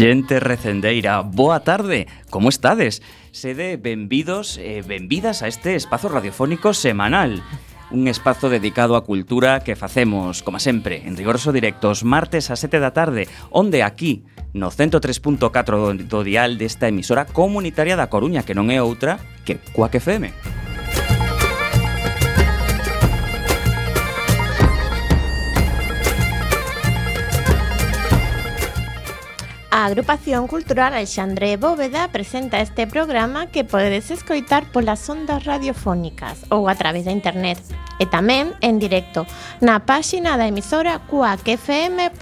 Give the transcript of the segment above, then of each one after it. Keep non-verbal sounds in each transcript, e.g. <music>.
Xente recendeira, boa tarde, como estades? Sede benvidos e benvidas a este espazo radiofónico semanal un espazo dedicado á cultura que facemos, como sempre, en rigoroso directo os martes a 7 da tarde, onde aquí, no 103.4 do, do dial desta emisora comunitaria da Coruña, que non é outra que Coac FM. Música A Agrupación Cultural Alexandre Bóveda presenta este programa que podedes escoitar polas ondas radiofónicas ou a través da internet e tamén en directo na páxina da emisora cuacfm.org.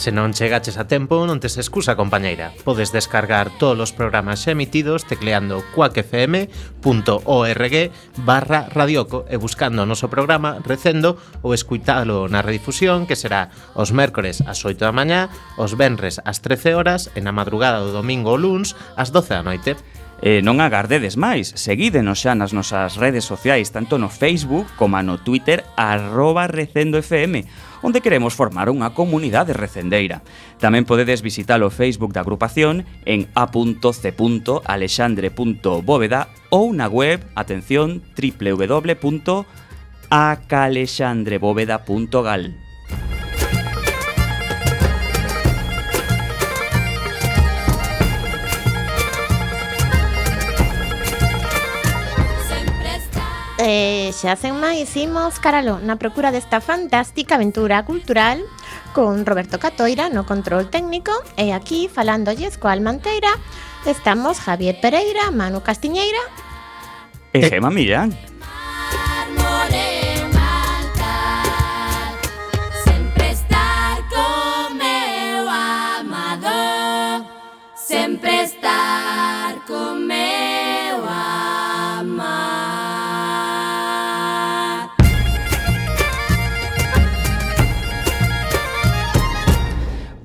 Se non chegaches a tempo, non tes excusa, compañeira. Podes descargar todos os programas xa emitidos tecleando cuacfm.org barra radioco e buscando o noso programa recendo ou escuitalo na redifusión que será os mércores ás 8 da mañá, os venres ás 13 horas e na madrugada do domingo ou luns ás 12 da noite. E non agardedes máis, seguídenos xa nas nosas redes sociais, tanto no Facebook como no Twitter, arroba recendofm onde queremos formar unha comunidade recendeira. Tamén podedes visitar o Facebook da agrupación en a.c.alexandre.bóveda ou na web, atención, www.acalexandrebóveda.gal. Eh, e xa sen máis imos caralo na procura desta fantástica aventura cultural con Roberto Catoira no control técnico. E aquí falándolles coa Almanteira estamos Javier Pereira, Manu Castiñeira. Eh, e Gema Millán. Sempre estar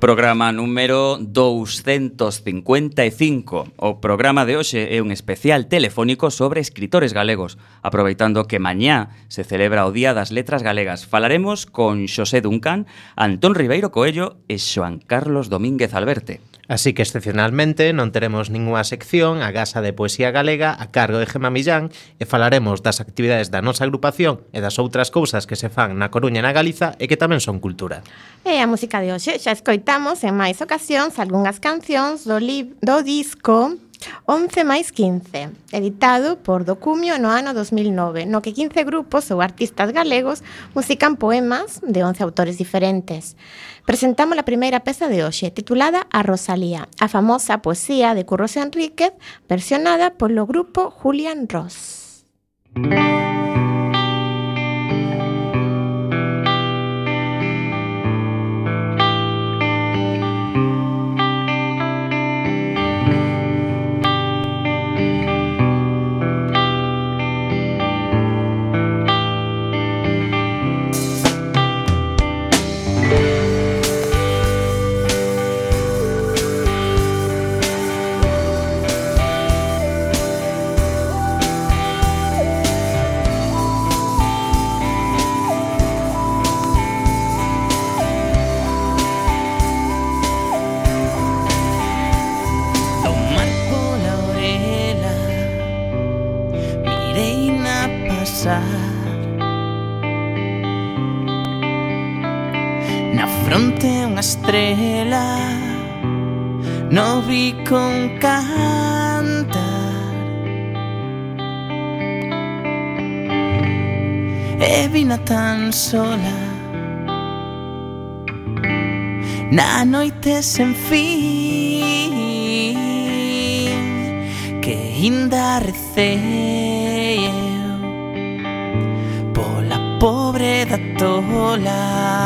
Programa número 255. O programa de hoxe é un especial telefónico sobre escritores galegos, aproveitando que mañá se celebra o Día das Letras Galegas. Falaremos con Xosé Duncan, Antón Ribeiro Coello e Xoan Carlos Domínguez Alberte. Así que excepcionalmente non teremos ningunha sección a Gasa de Poesía Galega a cargo de Gema Millán e falaremos das actividades da nosa agrupación e das outras cousas que se fan na Coruña e na Galiza e que tamén son cultura. E a música de hoxe xa escoitamos en máis ocasións algunhas cancións do, do disco 11 máis 15, editado por Documio no ano 2009, no que 15 grupos ou artistas galegos musican poemas de 11 autores diferentes. Presentamos a primeira peza de hoxe, titulada A Rosalía, a famosa poesía de Curros Enríquez, versionada polo grupo Julian Ross. Música sola. Na noite sen fin Que inda receo Pola pobre da tola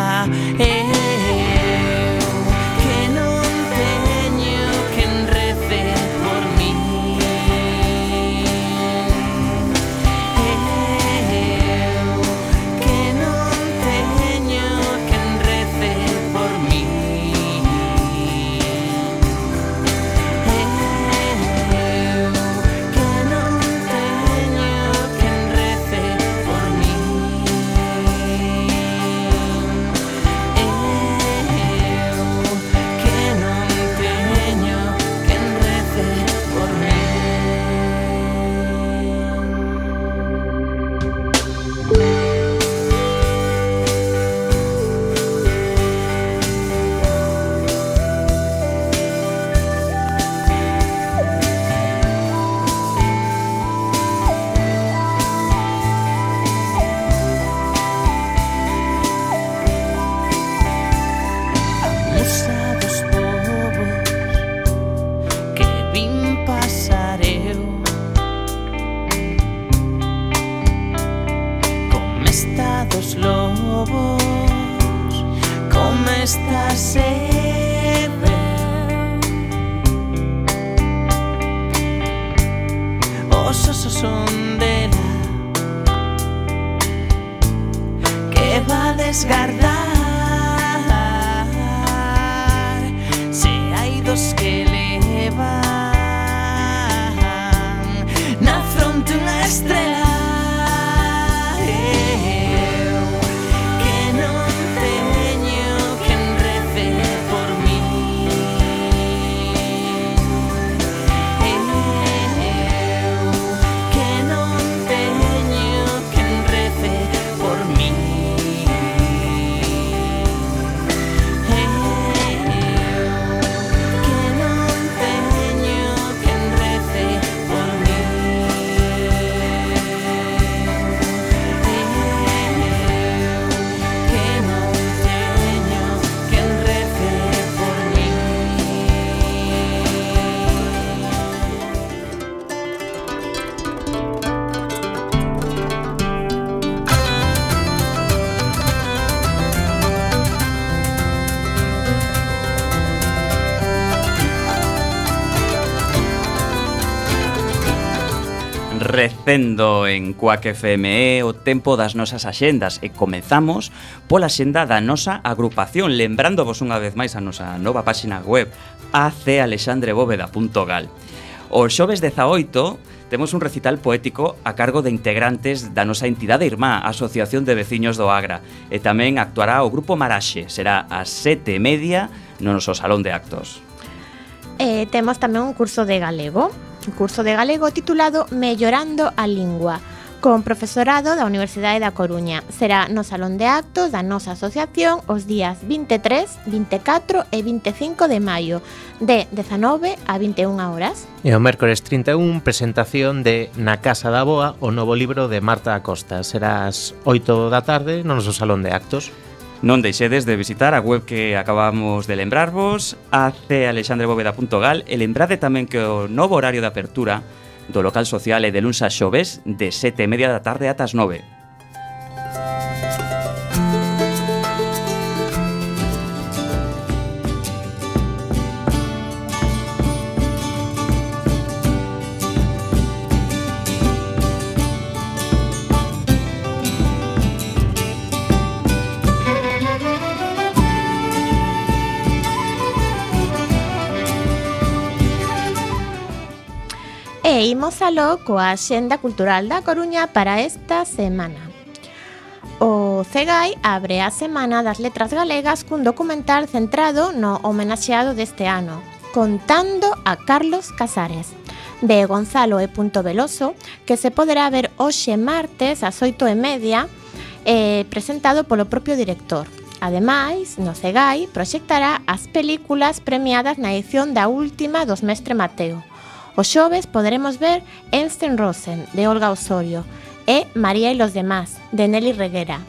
facendo en Cuac FME o tempo das nosas axendas. E comezamos pola xenda da nosa agrupación lembrándovos unha vez máis a nosa nova páxina web acalexandrebóveda.gal O xoves 18 temos un recital poético a cargo de integrantes da nosa entidade irmá, Asociación de Veciños do Agra, e tamén actuará o Grupo Maraxe, será ás sete e media no noso Salón de Actos. Eh, temos tamén un curso de galego curso de galego titulado Mellorando a Lingua, con profesorado da Universidade da Coruña. Será no Salón de Actos da nosa asociación os días 23, 24 e 25 de maio, de 19 a 21 horas. E o mércores 31, presentación de Na Casa da Boa, o novo libro de Marta Acosta. Será as 8 da tarde no noso Salón de Actos. Non deixedes de visitar a web que acabamos de lembrarvos, acealexandrebóveda.gal e lembrade tamén que o novo horario de apertura do local social é de luns a xoves de sete e media da tarde ata as 9. E imos aló coa Xenda Cultural da Coruña para esta semana. O CEGAI abre a Semana das Letras Galegas cun documental centrado no homenaxeado deste ano, Contando a Carlos Casares, de Gonzalo e Veloso, que se poderá ver hoxe martes ás oito e media, eh, presentado polo propio director. Ademais, no CEGAI proxectará as películas premiadas na edición da última dos Mestre Mateo, O xoves poderemos ver Enstenrosen, de Olga Osorio, e María e los demás, de Nelly Reguera,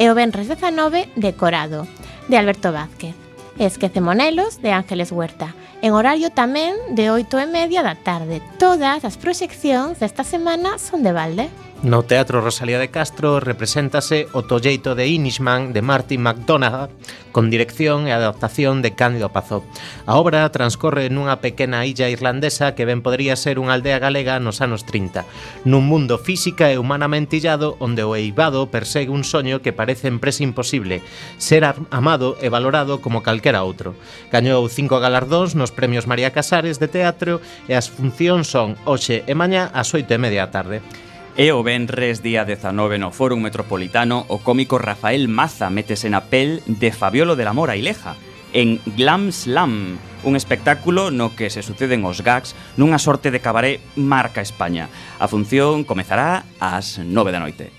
e o Benres 19, Decorado, de Alberto Vázquez, e Esquecemonelos, de Ángeles Huerta, en horario tamén de 8 e media da tarde. Todas as proxeccións desta semana son de balde. No Teatro Rosalía de Castro represéntase o Tolleito de Inishman de Martin McDonagh con dirección e adaptación de Cándido Pazó. A obra transcorre nunha pequena illa irlandesa que ben podría ser unha aldea galega nos anos 30, nun mundo física e humanamente illado onde o eivado persegue un soño que parece empresa imposible, ser amado e valorado como calquera outro. Gañou cinco galardóns nos premios María Casares de teatro e as funcións son hoxe e mañá ás oito e media da tarde. E o Benres día 19 no Fórum Metropolitano o cómico Rafael Maza métese na pel de Fabiolo de la Mora Ileja en Glam Slam, un espectáculo no que se suceden os gags nunha sorte de cabaré marca España. A función comezará ás 9 da noite.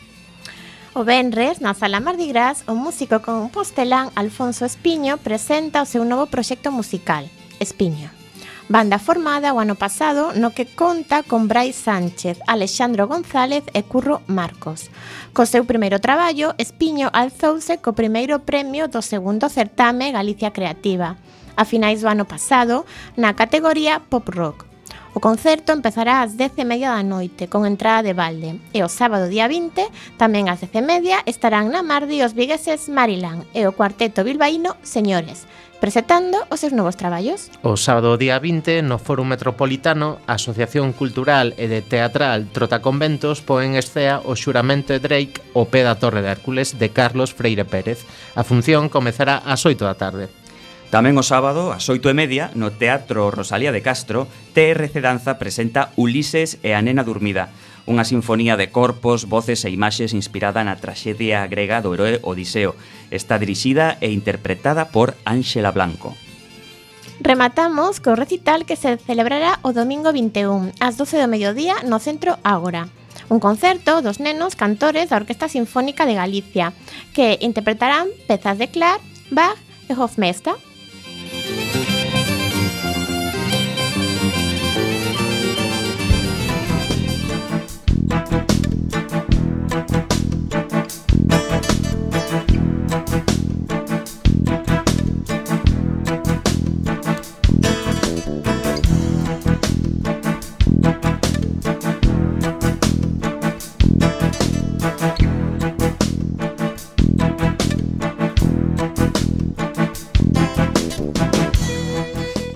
O Benres, na Sala Mardi Gras, o músico compostelán Alfonso Espiño presenta o seu novo proxecto musical, Espiño banda formada o ano pasado no que conta con Brais Sánchez, Alexandro González e Curro Marcos. Co seu primeiro traballo, Espiño alzouse co primeiro premio do segundo certame Galicia Creativa, a finais do ano pasado, na categoría Pop Rock. O concerto empezará ás 10:30 da noite con entrada de balde e o sábado día 20 tamén ás 10:30 estarán na Mardi os vigueses Marilán e o cuarteto bilbaíno Señores presentando os seus novos traballos. O sábado día 20, no Fórum Metropolitano, a Asociación Cultural e de Teatral Trotaconventos poen en escea o xuramento de Drake o pé da Torre de Hércules de Carlos Freire Pérez. A función comezará ás 8 da tarde. Tamén o sábado, ás 8 e media, no Teatro Rosalía de Castro, TRC Danza presenta Ulises e a Nena Dormida, unha sinfonía de corpos, voces e imaxes inspirada na traxedia grega do heroe Odiseo. Está dirixida e interpretada por Ángela Blanco. Rematamos co recital que se celebrará o domingo 21, ás 12 do mediodía, no Centro Ágora un concerto dos nenos cantores da Orquesta Sinfónica de Galicia, que interpretarán pezas de Clar, Bach e Hofmeister.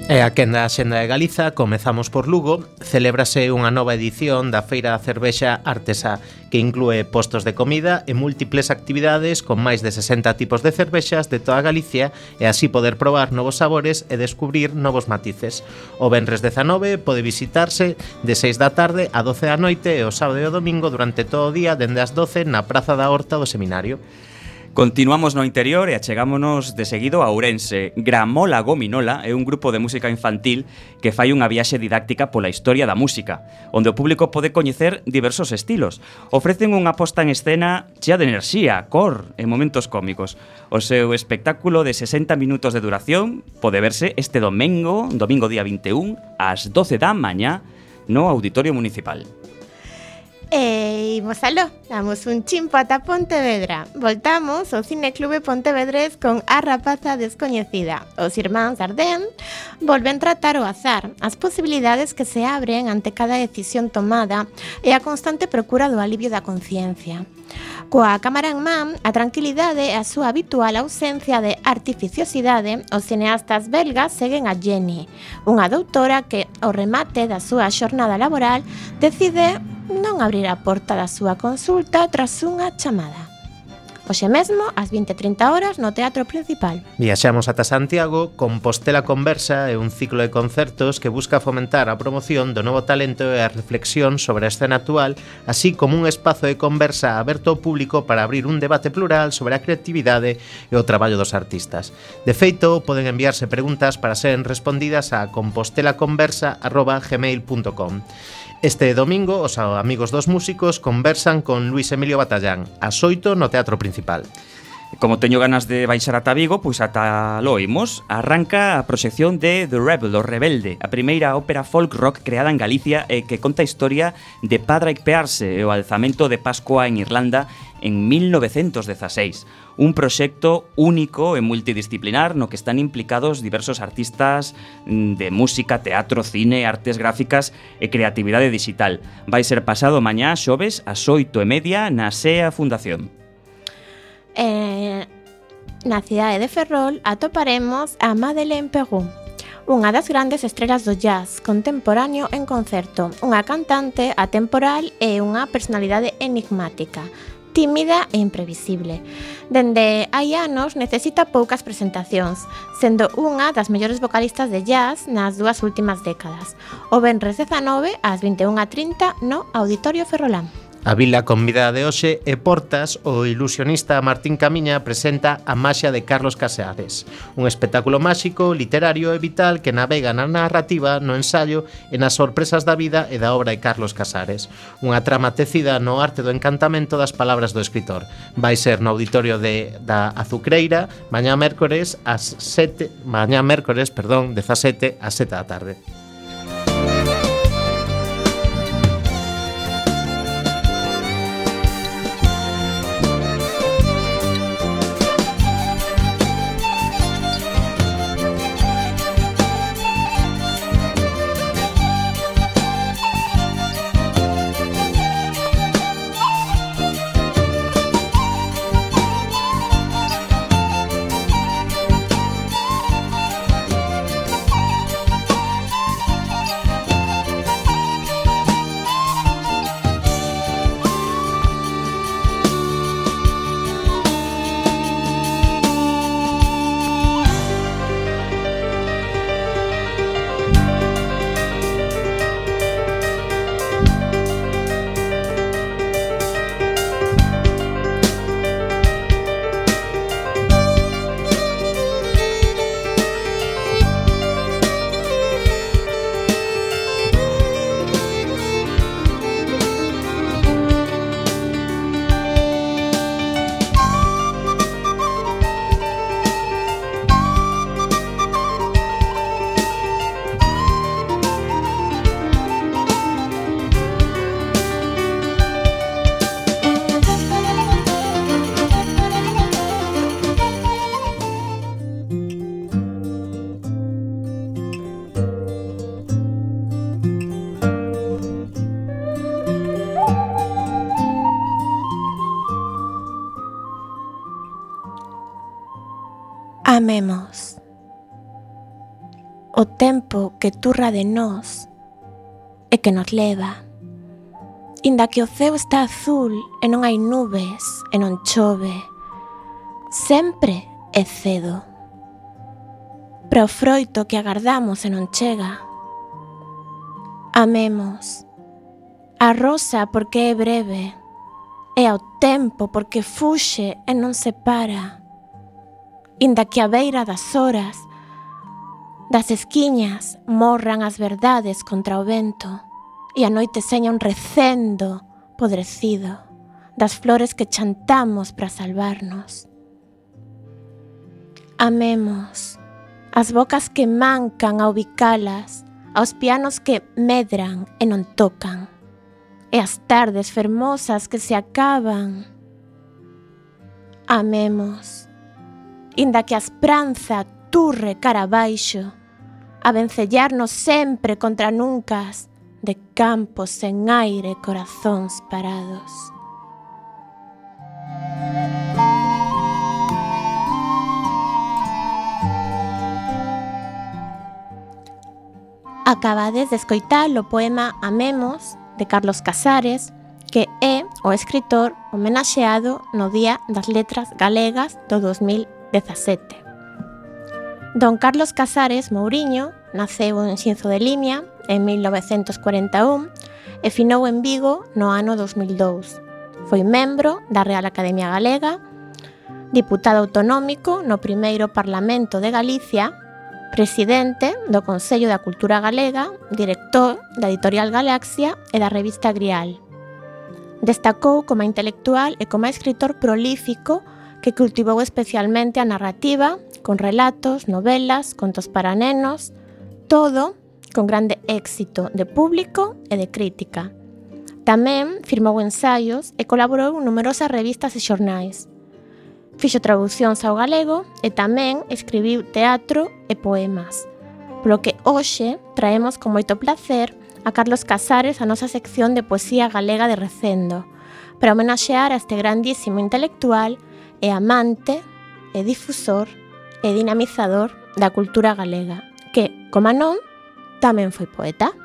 E a quenda a Xenda de Galiza, comezamos por Lugo, celébrase unha nova edición da Feira da Cervexa Artesá, que inclúe postos de comida e múltiples actividades con máis de 60 tipos de cervexas de toda Galicia e así poder probar novos sabores e descubrir novos matices. O Benres 19 pode visitarse de 6 da tarde a 12 da noite e o sábado e o domingo durante todo o día dende as 12 na Praza da Horta do Seminario. Continuamos no interior e achegámonos de seguido a Ourense. Gramola Gominola é un grupo de música infantil que fai unha viaxe didáctica pola historia da música, onde o público pode coñecer diversos estilos. Ofrecen unha posta en escena chea de enerxía, cor e momentos cómicos. O seu espectáculo de 60 minutos de duración pode verse este domingo, domingo día 21, ás 12 da mañá, no Auditorio Municipal. E imos aló, damos un chimpo ata Pontevedra. Voltamos ao Cine Clube Pontevedrés con A Rapaza Descoñecida. Os irmáns Ardén volven tratar o azar, as posibilidades que se abren ante cada decisión tomada e a constante procura do alivio da conciencia. Coa cámara en man, a tranquilidade e a súa habitual ausencia de artificiosidade, os cineastas belgas seguen a Jenny, unha doutora que, ao remate da súa xornada laboral, decide non abrir a porta da súa consulta tras unha chamada. Hoxe mesmo, ás 20.30 horas, no Teatro Principal. Viaxamos ata Santiago, Compostela Conversa é un ciclo de concertos que busca fomentar a promoción do novo talento e a reflexión sobre a escena actual, así como un espazo de conversa aberto ao público para abrir un debate plural sobre a creatividade e o traballo dos artistas. De feito, poden enviarse preguntas para seren respondidas a compostelaconversa.gmail.com Este domingo, os amigos dos músicos conversan con Luis Emilio Batallán, a xoito no Teatro Principal. Como teño ganas de baixar ata Vigo, pois ata Loimos, arranca a proxección de The Rebel, o Rebelde, a primeira ópera folk rock creada en Galicia e que conta a historia de Padraig Pearse e o alzamento de Pascua en Irlanda en 1916. Un proxecto único e multidisciplinar no que están implicados diversos artistas mm, de música, teatro, cine, artes gráficas e creatividade digital. Vai ser pasado mañá xoves ás 8 e media na SEA Fundación eh, na cidade de Ferrol atoparemos a Madeleine Perrou, unha das grandes estrelas do jazz contemporáneo en concerto, unha cantante atemporal e unha personalidade enigmática, tímida e imprevisible. Dende hai anos necesita poucas presentacións, sendo unha das mellores vocalistas de jazz nas dúas últimas décadas. O Benres 19 ás 21.30 no Auditorio Ferrolán. A vila convidada de hoxe é Portas, o ilusionista Martín Camiña presenta A Maxia de Carlos Caseares, un espectáculo máxico, literario e vital que navega na narrativa, no ensayo e nas sorpresas da vida e da obra de Carlos Casares. Unha trama tecida no arte do encantamento das palabras do escritor. Vai ser no auditorio de, da Azucreira, mañá mércores ás 7, mañá mércores, perdón, 17 ás 7 da tarde. tempo que turra de nós e que nos leva. Inda que o ceo está azul e non hai nubes e non chove, sempre é cedo. Para o froito que agardamos e non chega. Amemos a rosa porque é breve, e ao tempo porque fuxe e non se para. Inda que a beira das horas Das esquiñas morran as verdades contra o vento e a noite seña un recendo podrecido das flores que chantamos para salvarnos. Amemos as bocas que mancan a ubicalas, aos pianos que medran e non tocan, e as tardes fermosas que se acaban. Amemos, inda que a pranzas turre cara abaixo, a vencellarnos sempre contra nuncas de campos sen aire e corazóns parados. Acabades de escoitar o poema Amemos de Carlos Casares, que é o escritor homenaxeado no Día das Letras Galegas do 2017. Don Carlos Casares Mouriño naceu en Xinzo de Limia en 1941 e finou en Vigo no ano 2002. Foi membro da Real Academia Galega, diputado autonómico no primeiro Parlamento de Galicia, presidente do Consello da Cultura Galega, director da Editorial Galaxia e da revista Grial. Destacou como intelectual e como escritor prolífico que cultivou especialmente a narrativa, con relatos, novelas, contos para nenos, todo con grande éxito de público e de crítica. Tamén firmou ensaios e colaborou en numerosas revistas e xornais. Fixo traduccións ao galego e tamén escribiu teatro e poemas, polo que hoxe traemos con moito placer a Carlos Casares a nosa sección de poesía galega de recendo, para homenaxear a este grandísimo intelectual e amante e difusor e dinamizador da cultura galega, que, como non, tamén foi poeta.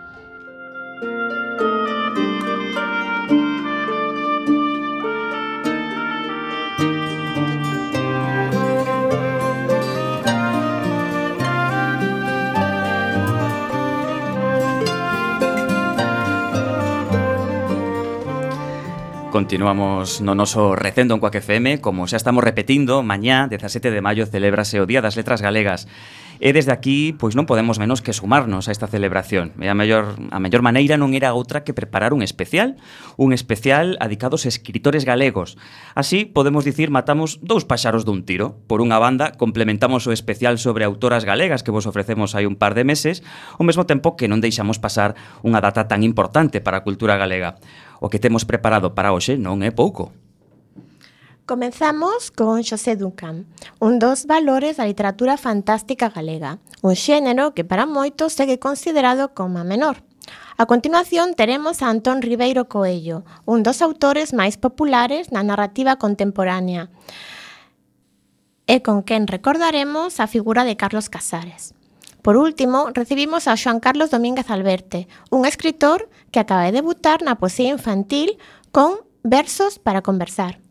Continuamos no noso recendo en Coac FM Como xa estamos repetindo, mañá, 17 de maio Celebrase o Día das Letras Galegas. E desde aquí, pois non podemos menos que sumarnos a esta celebración. E a mellor, a mellor maneira non era outra que preparar un especial Un especial adicado aos escritores galegos. Así, podemos dicir, matamos dous paxaros dun tiro. Por unha banda, complementamos o especial sobre autoras galegas Que vos ofrecemos hai un par de meses Ao mesmo tempo que non deixamos pasar unha data tan importante para a cultura galega. O que temos preparado para hoxe non é pouco. Comenzamos con Xosé Duncan, un dos valores da literatura fantástica galega, un xénero que para moitos segue considerado como a menor. A continuación teremos a Antón Ribeiro Coello, un dos autores máis populares na narrativa contemporánea, e con quen recordaremos a figura de Carlos Casares. Por último, recibimos a Xoan Carlos Domínguez Alberte, un escritor que acaba de debutar na poesía infantil con Versos para conversar.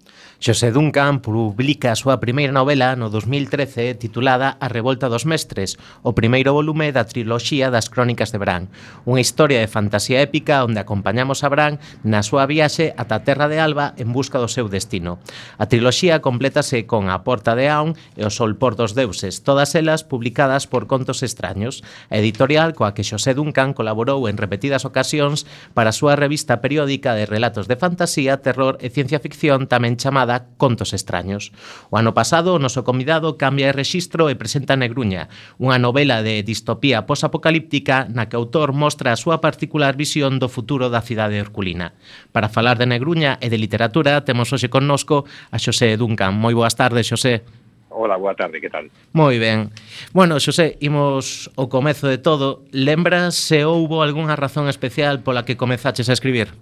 Xosé Duncan publica a súa primeira novela no 2013 titulada A Revolta dos Mestres, o primeiro volume da triloxía das Crónicas de Bran, unha historia de fantasía épica onde acompañamos a Bran na súa viaxe ata a Terra de Alba en busca do seu destino. A triloxía complétase con A Porta de Aun e O Sol por dos Deuses, todas elas publicadas por Contos Extraños, a editorial coa que Xosé Duncan colaborou en repetidas ocasións para a súa revista periódica de relatos de fantasía, terror e ciencia ficción tamén chamada Contos extraños. O ano pasado, o noso convidado cambia de rexistro e presenta Negruña, unha novela de distopía posapocalíptica na que o autor mostra a súa particular visión do futuro da cidade herculina. Para falar de Negruña e de literatura, temos hoxe connosco a Xosé Duncan. Moi boas tardes, Xosé. Ola, boa tarde, que tal? Moi ben. Bueno, Xosé, imos ao comezo de todo. Lembras se houbo algunha razón especial pola que comezaches a escribir?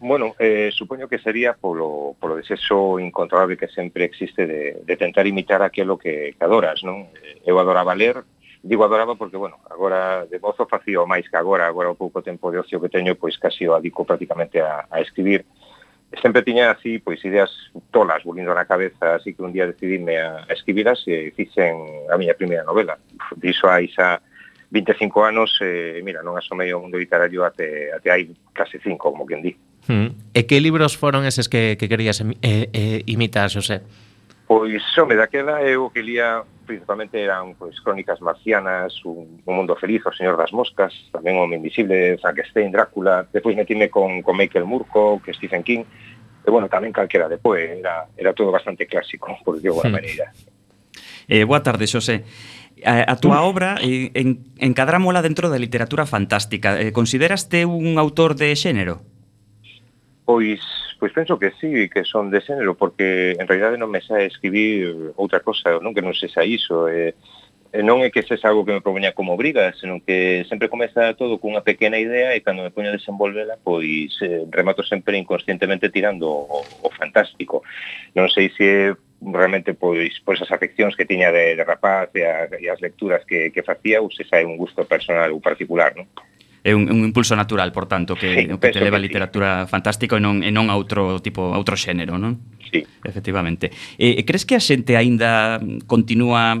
Bueno, eh, supoño que sería polo, polo desexo incontrolable que sempre existe de, de tentar imitar aquilo que, que adoras, non? Eh, eu adoraba ler, digo adoraba porque, bueno, agora de mozo facía máis que agora, agora o pouco tempo de ocio que teño, pois casi o adico prácticamente a, a escribir. Sempre tiña así, pois, ideas tolas bolindo na cabeza, así que un día decidime a, a escribirlas e fixen a miña primeira novela. Diso hai xa 25 anos, eh, mira, non asomei ao mundo literario até, até hai case 5, como quen di. Hmm. E que libros foron eses que, que querías eh, eh, imitar, Xosé? Pois, home, daquela eu que lía principalmente eran pois, crónicas marcianas, un, un mundo feliz, o señor das moscas, tamén o invisible, Frankenstein, Drácula, depois metime con, con Michael Murko, que Stephen King, e bueno, tamén calquera depois, era, era todo bastante clásico, por que boa hmm. maneira. Eh, boa tarde, Xosé. A, a túa mm. obra en, en, encadrámola dentro da literatura fantástica. Eh, consideraste un autor de xénero? Pois, pois penso que sí, que son de xénero, porque en realidade non me sae escribir outra cosa, non que non sexa iso. Eh, non é que sexa algo que me propoña como obriga, senón que sempre comeza todo cunha pequena idea e cando me poño a desenvolvela, pois eh, remato sempre inconscientemente tirando o, o fantástico. Non sei se é realmente pois, por esas afeccións que tiña de, de rapaz e, a, e as lecturas que, que facía ou se sae un gusto personal ou particular, non? é un, un impulso natural, por tanto, que, sí, que te leva a literatura sí. fantástica e non, e non a outro tipo, a outro xénero, non? Sí. Efectivamente. E, crees que a xente aínda continúa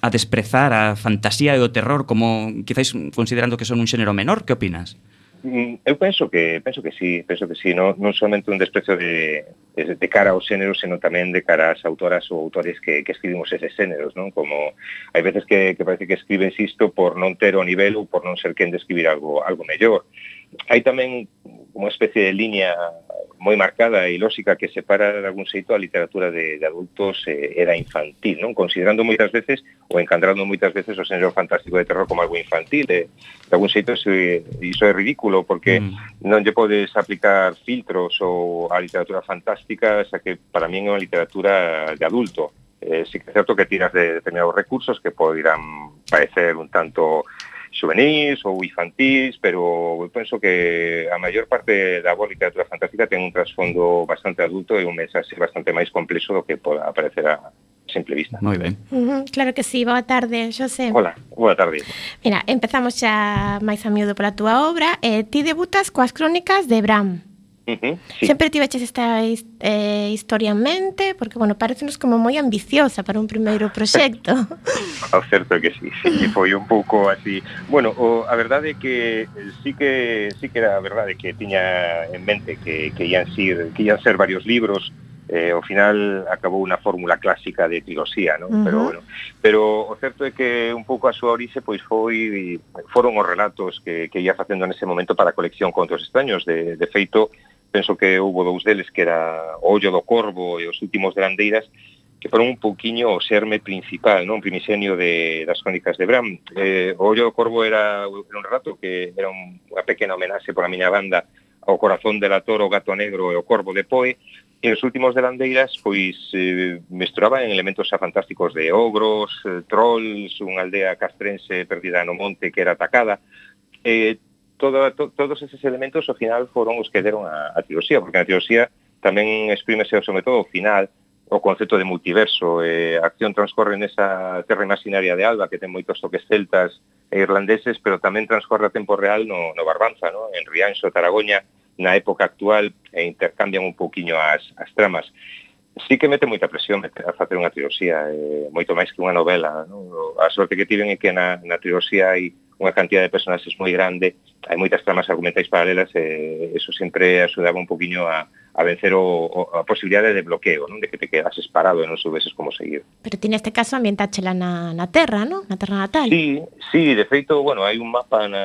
a desprezar a fantasía e o terror como, quizáis, considerando que son un xénero menor? Que opinas? Mm, eu penso que penso que sí, penso que sí, non, non somente un desprecio de, de, de cara ao xénero, senón tamén de cara ás autoras ou autores que, que escribimos eses xéneros, non? Como hai veces que, que parece que escribes isto por non ter o nivel ou por non ser quen de escribir algo algo mellor. Hai tamén unha especie de liña moi marcada e lógica que separa de algún xeito a literatura de, de adultos eh, era infantil, non? Considerando moitas veces ou encandrando moitas veces o xénero fantástico de terror como algo infantil, de algún xeito iso, é- iso é ridículo porque Mm. non lle podes aplicar filtros ou a literatura fantástica, xa que para min é unha literatura de adulto. Eh, sí que é certo que tiras de determinados recursos que podirán parecer un tanto juvenis ou infantis, pero eu penso que a maior parte da boa literatura fantástica ten un trasfondo bastante adulto e un mensaxe bastante máis complexo do que poda aparecer a, simple vista. Moi ben. Uh -huh, claro que sí, boa tarde, Xosé. Hola, boa tarde. Mira, empezamos xa máis a miúdo pola túa obra. Eh, ti debutas coas crónicas de Bram. Uh -huh, sí. Sempre tiveches esta eh, historia en mente? Porque, bueno, parecenos como moi ambiciosa para un primeiro proxecto. o <laughs> ah, certo que sí, sí, foi un pouco así. Bueno, o, a verdade é que sí que sí que era a verdade que tiña en mente que, que, ian, ser, que ian ser varios libros, eh, ao final acabou unha fórmula clásica de triloxía, non? Uh -huh. Pero bueno, pero o certo é que un pouco a súa orixe pois foi foron os relatos que que ia facendo nese momento para a colección Contos extraños de de feito penso que houbo dous deles que era o Ollo do Corvo e os últimos de Landeiras que foron un pouquiño o serme principal, non? Primixenio de das crónicas de Bram. Eh, o Ollo do Corvo era, era un rato que era un, unha pequena homenaxe por a miña banda ao corazón de la toro, o gato negro e o corvo de Poe, e os últimos de Landeiras pois eh, mesturaba en elementos xa fantásticos de ogros, eh, trolls, unha aldea castrense perdida no monte que era atacada, eh, todo, to, todos eses elementos ao final foron os que deron a, a teosía, porque na teosía tamén exprímese sobre todo ao final o concepto de multiverso. Eh, a acción transcorre nesa terra imaginaria de Alba, que ten moitos toques celtas e irlandeses, pero tamén transcorre a tempo real no, no Barbanza, no? en Rianxo, Taragoña, na época actual, e intercambian un pouquiño as, as tramas. Sí que mete moita presión a facer unha trilogía, eh, moito máis que unha novela. No? A sorte que tiven é que na, na trilogía hai unha cantidad de personaxes moi grande, hai moitas tramas argumentais paralelas, e eso sempre axudaba un poquinho a, a vencer o, o, a posibilidade de bloqueo, non? de que te quedases parado e non soubeses como seguir. Pero ti neste caso ambientáchela na, na terra, non? Na terra natal. Sí, sí, de feito, bueno, hai un mapa na,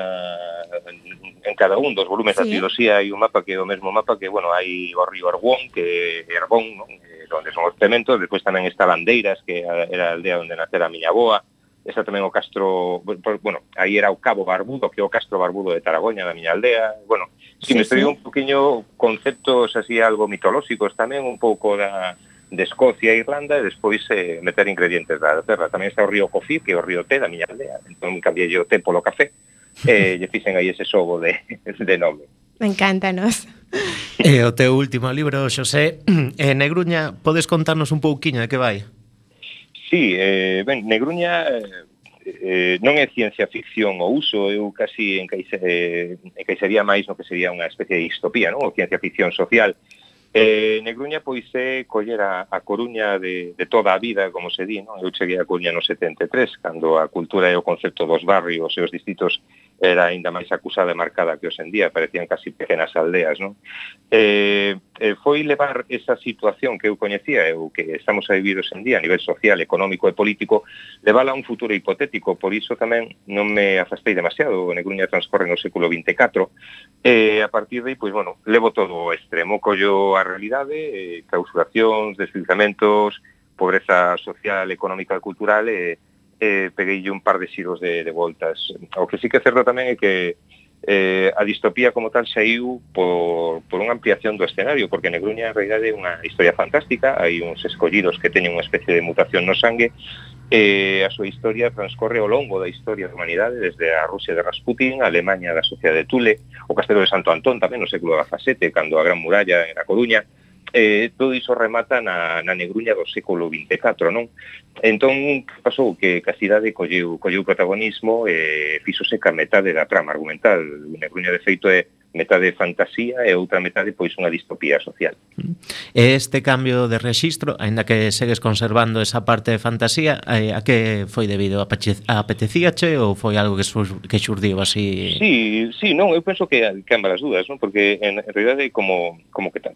en cada un dos volumes sí. da filosía hai un mapa que é o mesmo mapa que, bueno, hai o río Argón, que é Argón, non? Eh, onde son os cementos, despois tamén está Bandeiras, que era a aldea onde nacera a miña boa, está tamén o Castro, bueno, aí era o Cabo Barbudo, que é o Castro Barbudo de Taragoña, da miña aldea, bueno, si sí, me sí. un poquinho conceptos así algo mitolóxicos tamén, un pouco da, de Escocia e Irlanda e despois eh, meter ingredientes da terra. Tamén está o río Cofí, que é o río té da miña aldea, entón cambiei o té polo café, e <laughs> eh, lle fixen aí ese xogo de, de nome. Me encantanos. E eh, o teu último libro, Xosé, en <clears throat> eh, Negruña, podes contarnos un pouquiño de que vai? Sí, eh, ben, Negruña eh, eh, non é ciencia ficción o uso, eu casi encaixe, eh, encaixaría máis no que sería unha especie de distopía, non? O ciencia ficción social. Eh, Negruña, pois, é coller a, a Coruña de, de toda a vida, como se di, non? Eu cheguei a Coruña no 73, cando a cultura e o concepto dos barrios e os distritos era aínda máis acusada e marcada que hoxe en día, parecían casi pequenas aldeas, non? Eh, eh, foi levar esa situación que eu coñecía e o que estamos a vivir hoxe en día a nivel social, económico e político, levala a un futuro hipotético, por iso tamén non me afastei demasiado, o Negruña transcorre no século 24, e eh, a partir de aí, pois, bueno, levo todo o extremo, collo a realidade, eh, clausuracións, deslizamentos, pobreza social, económica e cultural, e eh, eh, peguei un par de xiros de, de voltas. O que sí que é certo tamén é que eh, a distopía como tal saiu por, por unha ampliación do escenario, porque Negruña en realidade é unha historia fantástica, hai uns escollidos que teñen unha especie de mutación no sangue, e eh, a súa historia transcorre ao longo da historia da humanidade, desde a Rusia de Rasputin, a Alemanha da Sociedade de Tule, o Castelo de Santo Antón tamén no século XVII, cando a Gran Muralla en A Coruña, eh, todo iso remata na, na negruña do século 24, non? Entón, que pasou? Que, que a cidade colleu, colleu protagonismo e eh, fixose ca metade da trama argumental. Negruña, de feito, é metade fantasía e outra metade pois unha distopía social. E este cambio de rexistro, aínda que segues conservando esa parte de fantasía, eh, a que foi debido? a Apetecíache ou foi algo que, sur, que xurdiu así? Sí, sí, non, eu penso que, que ambas as dúas, non? porque en, en realidade como, como que tan,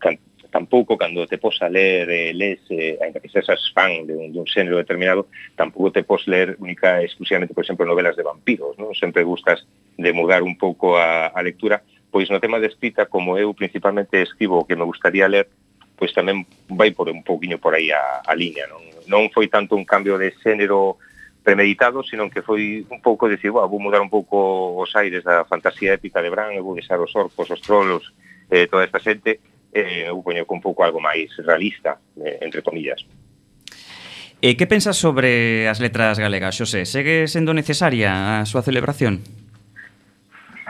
tampouco cando te pos a ler eh, les, eh, ainda que sexas fan de un, de un xénero determinado, tampouco te pos ler única exclusivamente, por exemplo, novelas de vampiros, non? Sempre gustas de mudar un pouco a, a lectura, pois no tema de escrita, como eu principalmente escribo o que me gustaría ler, pois tamén vai por un pouquiño por aí a, a liña, non? Non foi tanto un cambio de xénero premeditado, sino que foi un pouco de decir, vou mudar un pouco os aires da fantasía épica de Bran, vou deixar os orcos, os trolos, eh, toda esta xente, eh, eu poño un pouco algo máis realista, eh, entre comillas. E que pensas sobre as letras galegas, Xosé? Segue sendo necesaria a súa celebración?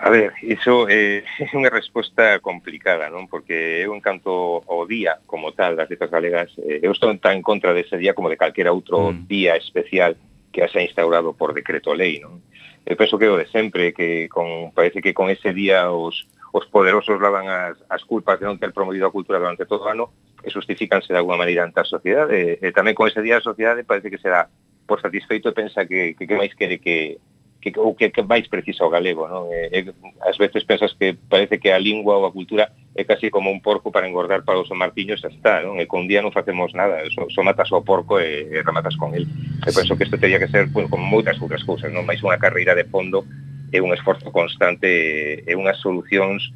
A ver, iso eh, <laughs> é unha resposta complicada, non? Porque eu encanto canto ao día como tal das letras galegas, eh, eu estou tan en contra dese día como de calquera outro mm. día especial que se ha instaurado por decreto lei, non? Eu penso que o de sempre, que con, parece que con ese día os, os poderosos lavan as, as culpas de non ter promovido a cultura durante todo o ano e justifícanse de alguma maneira ante a sociedade. E, e tamén con ese día a sociedade parece que será por satisfeito e pensa que, que, que máis quere que, que, o que, que máis precisa o galego. Non? E, e, as veces pensas que parece que a lingua ou a cultura é casi como un porco para engordar para os martiños xa está. Non? E con día non facemos nada, so, so matas o porco e, e rematas con el. E penso que isto teria que ser bueno, como moitas outras cousas, non máis unha carreira de fondo é un esforzo constante e unhas solucións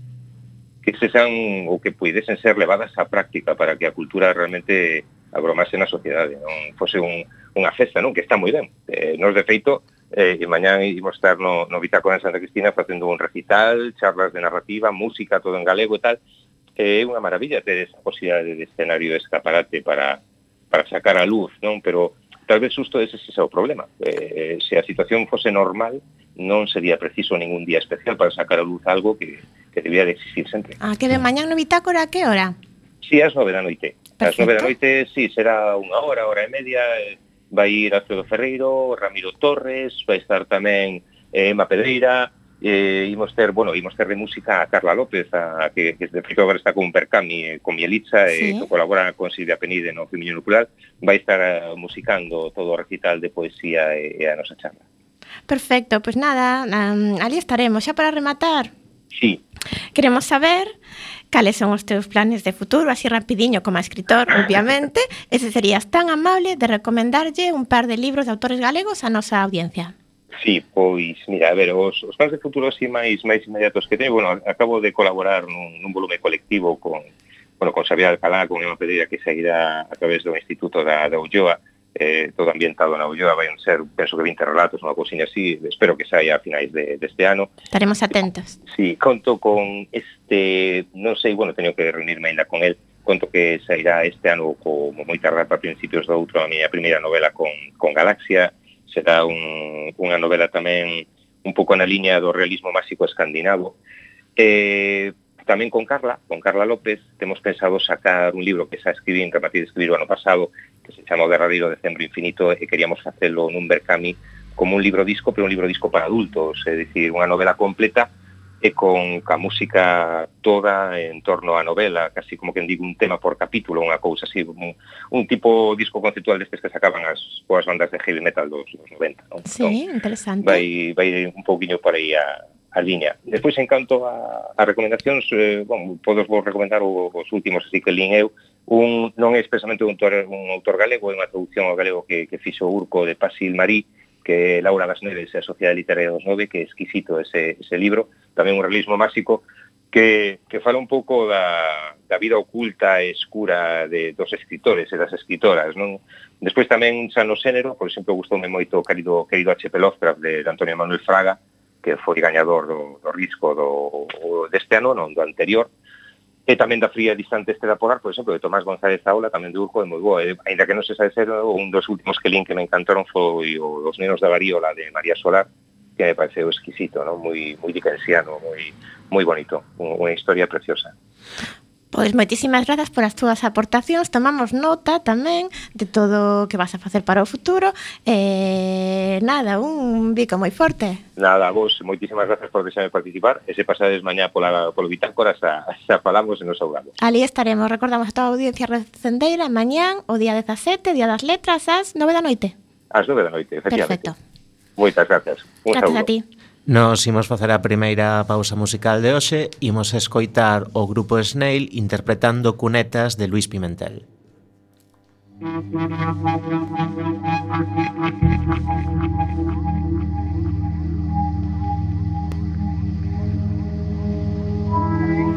que se sean ou que puidesen ser levadas á práctica para que a cultura realmente abromase na sociedade, non fose un, unha festa, non? Que está moi ben. Eh, nos, de feito, eh, e mañán imos estar no, no Bitácora de Santa Cristina facendo un recital, charlas de narrativa, música, todo en galego e tal. É eh, unha maravilla ter esa posibilidade de escenario de escaparate para, para sacar a luz, non? Pero tal vez justo ese, ese é o problema. Eh, se a situación fose normal, non sería preciso ningún día especial para sacar a luz algo que, que debía de existir sempre. Ah, que de mañá no bitácora a que hora? Sí, as nove da noite. Perfecto. As nove da noite, sí, será unha hora, hora e media, eh, vai ir Alfredo Ferreiro, Ramiro Torres, vai estar tamén eh, Emma Pedreira, eh, imos ter, bueno, imos ter de música a Carla López, a, que, que de feito agora está con Percami, eh, con Mielitza, eh, sí. e que colabora con Silvia Penide no Femiño Nuclear, vai estar eh, musicando todo o recital de poesía e, e a nosa charla. Perfecto, pois pues nada, um, ali estaremos. Xa para rematar, Sí. Queremos saber cales son os teus planes de futuro, así rapidiño como escritor, obviamente, <laughs> e se serías tan amable de recomendarlle un par de libros de autores galegos a nosa audiencia. Sí, pois, mira, a ver, os, os plans de futuro así máis, máis inmediatos que teño, bueno, acabo de colaborar nun, nun volume colectivo con, bueno, con Xavier Alcalá, con Emma Pereira, que seguirá a través do Instituto da, da Ulloa, eh, todo ambientado na Ulloa, vai ser, penso que 20 relatos, unha cousinha así, espero que saia a finais de, deste ano. Estaremos atentos. Sí, conto con este, non sei, bueno, teño que reunirme ainda con el, conto que sairá este ano como moi tardar para principios do outro a miña primeira novela con, con Galaxia, será un, unha novela tamén un pouco na liña do realismo máxico escandinavo. Eh, tamén con Carla, con Carla López, temos pensado sacar un libro que xa escribí, en rematí de escribir o ano pasado, que se chama O derradeiro decembro infinito e queríamos facelo nun Berkami como un libro disco, pero un libro disco para adultos, é dicir, unha novela completa e con ca música toda en torno á novela, casi como que digo un tema por capítulo, unha cousa así, un, un tipo disco conceptual destes que sacaban as boas bandas de heavy metal dos, dos 90, non? Sí, entón, interesante. Vai, vai un pouquiño por aí a, a liña. Despois, en canto a, a recomendacións, eh, bon, podos vos recomendar os últimos así que lin eu, un, non é expresamente un autor, un autor galego, é unha traducción ao galego que, que fixo Urco de Pasil Marí, que Laura Gasneves e a Sociedade Literaria dos Nove, que é exquisito ese, ese libro, tamén un realismo máxico, que, que fala un pouco da, da vida oculta e escura de, dos escritores e das escritoras. Non? Despois tamén xa no xénero, por exemplo, gustoume moito o querido, querido H.P. Lovecraft de, de Antonio Manuel Fraga, que foi gañador do, do risco do, deste ano, non do anterior, e tamén da fría distante este da Polar, por exemplo, de Tomás González Aula, tamén de Urco, é moi boa. E, eh, ainda que non se sabe ser, un dos últimos que lín que me encantaron foi o Os nenos da varíola de María Solar, que me pareceu exquisito, ¿no? moi, moi dicansiano, moi, moi bonito, unha historia preciosa. Pois moitísimas grazas por as túas aportacións, tomamos nota tamén de todo o que vas a facer para o futuro. Eh, nada, un bico moi forte. Nada, vos, moitísimas grazas por deixarme participar. E se pasades mañá pola, polo Bitácora, xa, xa falamos e nos augamos. Ali estaremos, recordamos a toda a audiencia recendeira, mañán, o día 17, Día das Letras, ás 9 da noite. Ás 9 da noite, efectivamente. Perfecto. Moitas grazas. Un gracias saúdo. a ti. Nos imos facer a primeira pausa musical de hoxe, imos escoitar o grupo Snail interpretando cunetas de Luis Pimentel. Thank <laughs> you.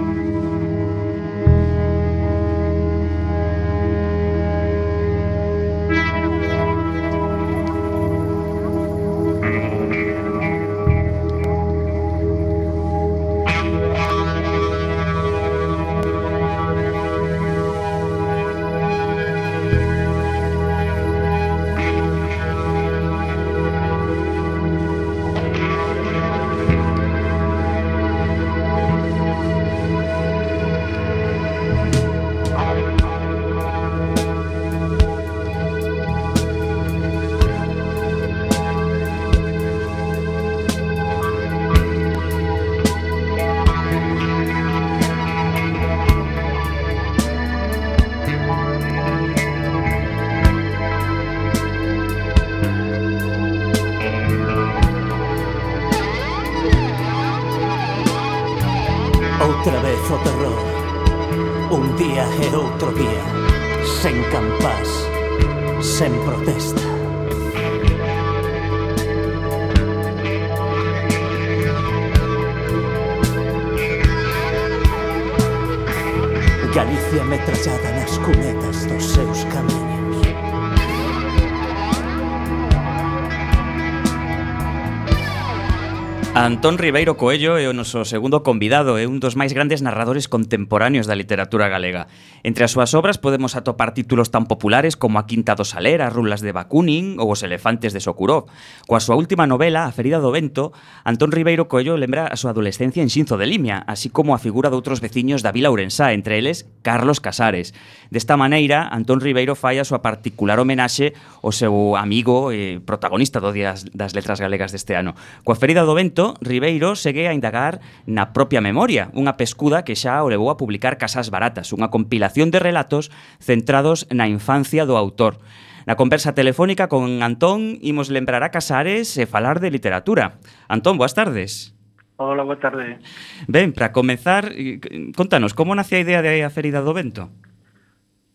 Antón Ribeiro Coello é o noso segundo convidado e un dos máis grandes narradores contemporáneos da literatura galega. Entre as súas obras podemos atopar títulos tan populares como A Quinta do Saler, As Rulas de Bakunin ou Os Elefantes de Sokurov. Coa súa última novela, A Ferida do Vento, Antón Ribeiro Coello lembra a súa adolescencia en Xinzo de Limia, así como a figura de outros veciños da Vila Ourensá, entre eles Carlos Casares. Desta maneira, Antón Ribeiro fai a súa particular homenaxe ao seu amigo e protagonista do Día das Letras Galegas deste ano. Coa Ferida do Vento, Ribeiro segue a indagar na propia memoria, unha pescuda que xa o levou a publicar Casas Baratas, unha compilación de relatos centrados na infancia do autor. Na conversa telefónica con Antón imos lembrar a Casares e falar de literatura. Antón, boas tardes. Hola, boa tarde. Ben, para comezar, eh, contanos, como nace a idea de a Ferida do Vento?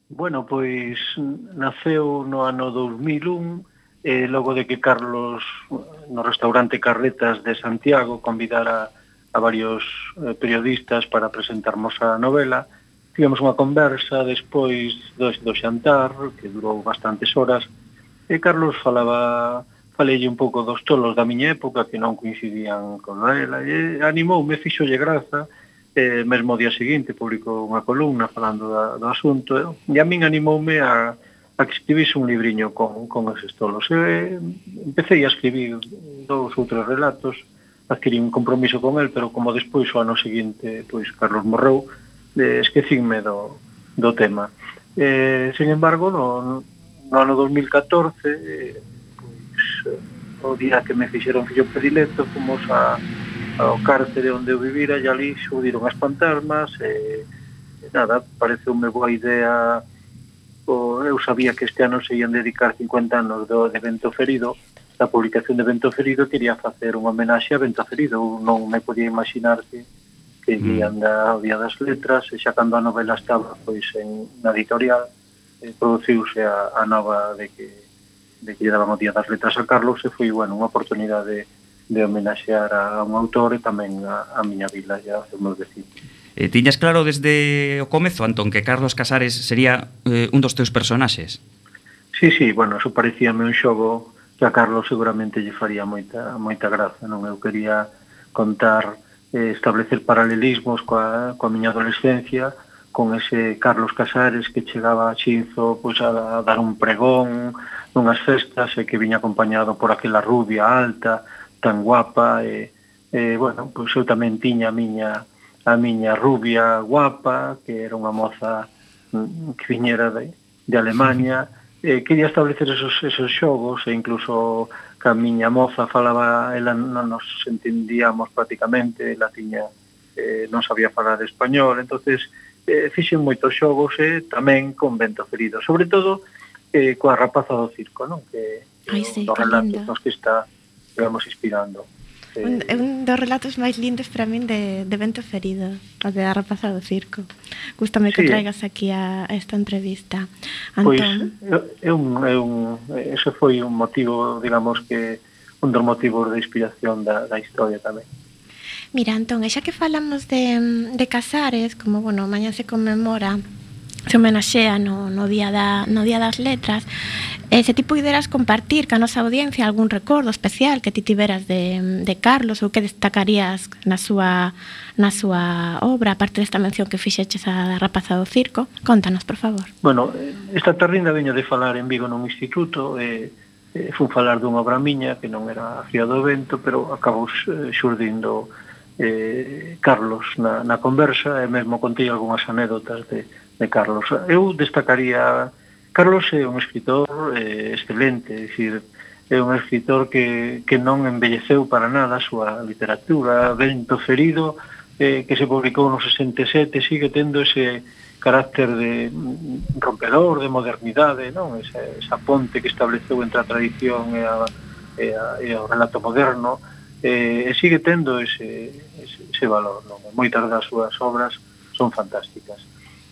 Bueno, pois naceu no ano 2001 eh, logo de que Carlos no restaurante Carretas de Santiago convidara a varios eh, periodistas para presentarmos a novela tivemos unha conversa despois do, do xantar que durou bastantes horas e Carlos falaba falei un pouco dos tolos da miña época que non coincidían con ela e animoume, fixolle graza e mesmo o día seguinte publicou unha columna falando da, do asunto e a min animoume a, a que escribise un libriño con, con eses tolos. E, empecé a escribir dous ou tres relatos, adquirí un compromiso con el, pero como despois o ano seguinte, pois Carlos morreu, eh, esquecínme do, do tema. Eh, sin embargo, no, no ano 2014, eh, pois, eh, o día que me fixeron fillo predilecto, fomos a, ao cárcere onde eu vivira, e ali xudiron as pantasmas, e eh, nada, pareceume unha boa idea o, eu sabía que este ano se ian dedicar 50 anos do, de Vento Ferido, da publicación de Vento Ferido quería facer unha homenaxe a Vento Ferido, non me podía imaginar que que mm. ian da Día das Letras, e xa cando a novela estaba pois en na editorial, eh, produciuse a, a nova de que de que lle daban o Día das Letras a Carlos e foi, bueno, unha oportunidade de, de homenaxear a, a un autor e tamén a, a miña vila e aos meus vecinos. Eh, tiñas claro desde o comezo, Antón, que Carlos Casares sería eh, un dos teus personaxes? Sí, sí, bueno, eso parecíame un xogo que a Carlos seguramente lle faría moita, moita graza, non? Eu quería contar, eh, establecer paralelismos coa, coa miña adolescencia, con ese Carlos Casares que chegaba a Chinzo pois, a dar un pregón nunhas festas e que viña acompañado por aquela rubia alta, tan guapa e, e bueno, pois eu tamén tiña a miña a miña rubia guapa, que era unha moza mm, que viñera de, de Alemania, eh, quería establecer esos, esos xogos e incluso que a miña moza falaba, ela non nos entendíamos prácticamente, ela tiña, eh, non sabía falar español, entonces eh, fixen moitos xogos e eh, tamén con vento ferido, sobre todo eh, coa rapaza do circo, non? Que, Ai, sí, do relato que está, digamos, inspirando. Sí. Un, un dos relatos máis lindos para min de, de Vento Ferido, o de a rapaza do circo. Gústame que sí. traigas aquí a, a esta entrevista. Antón. Pois, é un, é un, ese foi un motivo, digamos que, un dos motivos de inspiración da, da historia tamén. Mira, Antón, e xa que falamos de, de Casares, como, bueno, mañá se conmemora se homenaxea no, no, día da, no Día das Letras. E se ti puderas compartir ca nosa audiencia algún recordo especial que ti tiveras de, de Carlos ou que destacarías na súa, na súa obra aparte desta mención que fixeches a rapaza do circo. Contanos por favor. Bueno, esta tarrinda veño de falar en Vigo nun instituto e eh, fun falar dunha obra miña que non era a Fía do Vento pero acabou eh, xurdindo eh, Carlos na, na conversa e mesmo contei algunhas anécdotas de, de Carlos. Eu destacaría... Carlos é un escritor eh, excelente, é dicir, é un escritor que, que non embelleceu para nada a súa literatura, vento ferido, eh, que se publicou no 67, sigue tendo ese carácter de mm, rompedor, de modernidade, non? Esa, esa ponte que estableceu entre a tradición e, a, e, a, e o relato moderno, eh, e sigue tendo ese, ese, ese valor, non? Moitas das súas obras son fantásticas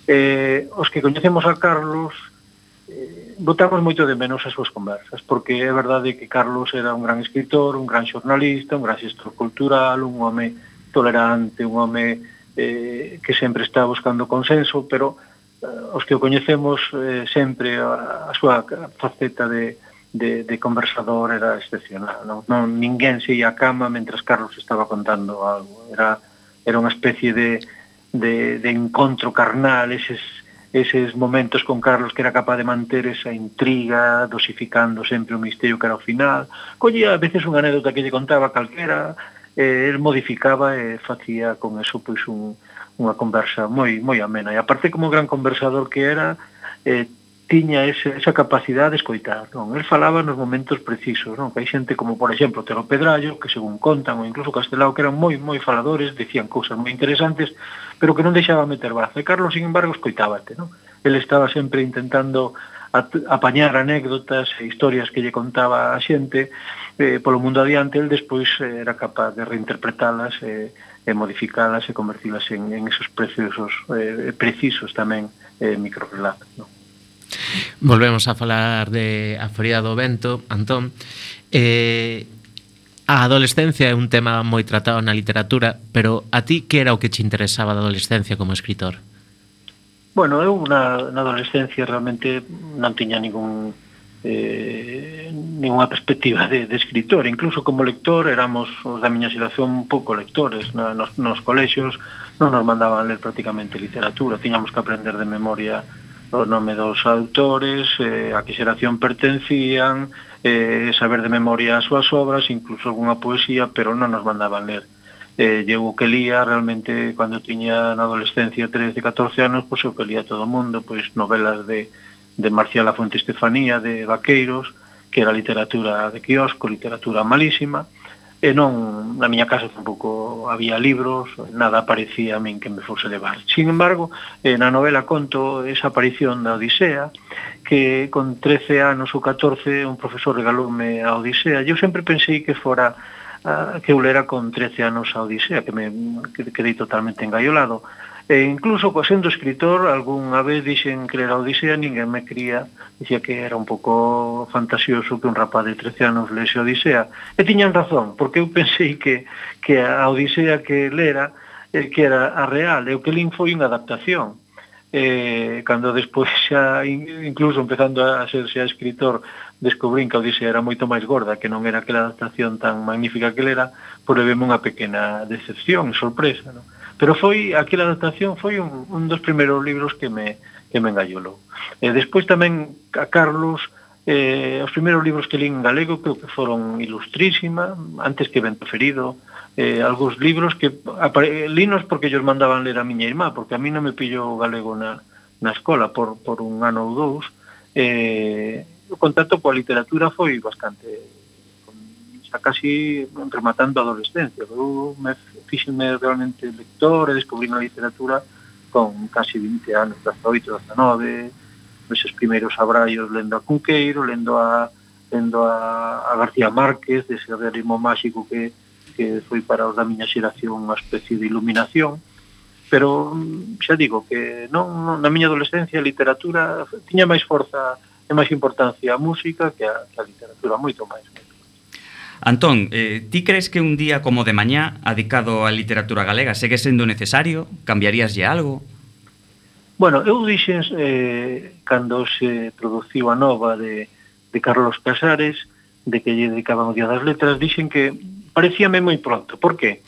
eh, os que coñecemos a Carlos eh, botamos moito de menos as súas conversas, porque é verdade que Carlos era un gran escritor, un gran xornalista, un gran xestor cultural, un home tolerante, un home eh, que sempre está buscando consenso, pero eh, os que o coñecemos eh, sempre a, a súa faceta de, de, de conversador era excepcional. Non, non ninguén se ia a cama mentras Carlos estaba contando algo. Era, era unha especie de de, de encontro carnal, eses, eses momentos con Carlos que era capaz de manter esa intriga, dosificando sempre o misterio que era o final. Collía a veces unha anécdota que lle contaba calquera, eh, el modificaba e facía con eso pois un, unha conversa moi moi amena. E aparte como gran conversador que era, eh, tiña ese, esa capacidade de escoitar, non? El falaba nos momentos precisos, non? Que hai xente como, por exemplo, Tero Pedrallo, que según contan, ou incluso Castelao, que eran moi, moi faladores, decían cousas moi interesantes, pero que non deixaba meter brazo. E Carlos, sin embargo, escoitábate, non? Ele estaba sempre intentando apañar anécdotas e historias que lle contaba a xente eh, polo mundo adiante, el despois eh, era capaz de reinterpretalas e, e modificalas e convertilas en, en esos preciosos, eh, precisos tamén eh, microrelatos. Non? Volvemos a falar de A Feria do Vento, Antón. Eh, A adolescencia é un tema moi tratado na literatura, pero a ti que era o que te interesaba da adolescencia como escritor? Bueno, eu na, na adolescencia realmente non tiña ningún eh, ninguna perspectiva de, de escritor incluso como lector éramos os da miña xeración pouco lectores na, nos, nos colexios non nos mandaban ler prácticamente literatura tiñamos que aprender de memoria o nome dos autores eh, a que xeración pertencían eh, saber de memoria as súas obras, incluso algunha poesía, pero non nos mandaban ler. Eh, eu o que lía realmente cando tiña na adolescencia 13, 14 anos, pois eu que lía todo o mundo, pois novelas de, de Marcial Fuente Estefanía, de Vaqueiros, que era literatura de quiosco, literatura malísima, e non, na miña casa tampouco había libros, nada parecía a min que me fose levar. Sin embargo, eh, na novela conto esa aparición da Odisea, que con 13 anos ou 14 un profesor regaloume a Odisea. Eu sempre pensei que fora ah, que eu lera con 13 anos a Odisea, que me quedei totalmente engaiolado. E incluso coa sendo escritor, algunha vez dixen que era Odisea, ninguén me cría, dicía que era un pouco fantasioso que un rapaz de 13 anos lese Odisea. E tiñan razón, porque eu pensei que, que a Odisea que lera, eh, que era a real, e o que lin foi unha adaptación. Eh, cando despois xa, incluso empezando a ser xa escritor, descubrín que a Odisea era moito máis gorda, que non era aquela adaptación tan magnífica que lera, por leveme unha pequena decepción, sorpresa, non? Pero foi, aquela adaptación foi un, un dos primeiros libros que me, que me engallolou. E despois tamén a Carlos, eh, os primeiros libros que lín en galego creo que foron Ilustrísima, antes que Vento Ferido, eh, algúns libros que linos porque ellos mandaban ler a miña irmá, porque a mí non me pillo galego na, na escola por, por un ano ou dous, eh, o contacto coa literatura foi bastante xa casi rematando a adolescencia. Eu me fixenme realmente lector e descubrí na literatura con casi 20 anos, 18, 19, esos primeiros abraios lendo a Cunqueiro, lendo a lendo a, a García Márquez, dese realismo máxico que, que foi para os da miña xeración unha especie de iluminación, pero mm, xa digo que non, non na miña adolescencia a literatura tiña máis forza e máis importancia a música que a, que a literatura, moito máis. Antón, eh, ti crees que un día como de mañá adicado á literatura galega segue sendo necesario? Cambiarías lle algo? Bueno, eu dixen eh, cando se produciu a nova de, de Carlos Casares de que lle dedicaban o Día das Letras dixen que parecíame moi pronto por que?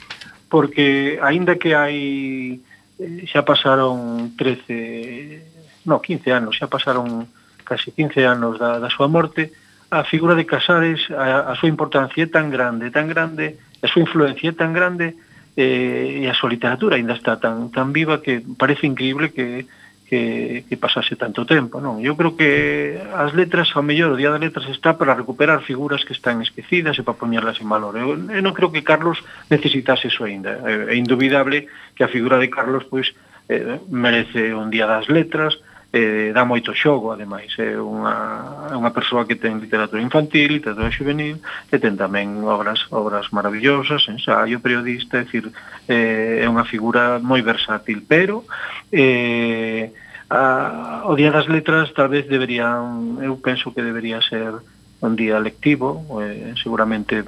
porque aínda que hai eh, xa pasaron 13 no, 15 anos, xa pasaron casi 15 anos da, da súa morte, a figura de Casares, a, a súa importancia é tan grande, tan grande, a súa influencia é tan grande, eh, e a súa literatura ainda está tan, tan viva que parece increíble que, que, que pasase tanto tempo, non? Eu creo que as letras, ao mellor, o Día das Letras está para recuperar figuras que están esquecidas e para poñerlas en valor. Eu, eu non creo que Carlos necesitase iso ainda. É, é indubidable que a figura de Carlos pois eh, merece un Día das Letras, eh, dá moito xogo, ademais, é unha, é unha persoa que ten literatura infantil, literatura juvenil, e ten tamén obras obras maravillosas, ensaio, periodista, é, decir, eh, é unha figura moi versátil, pero eh, a, o Día das Letras tal vez deberían, eu penso que debería ser un día lectivo, eh, seguramente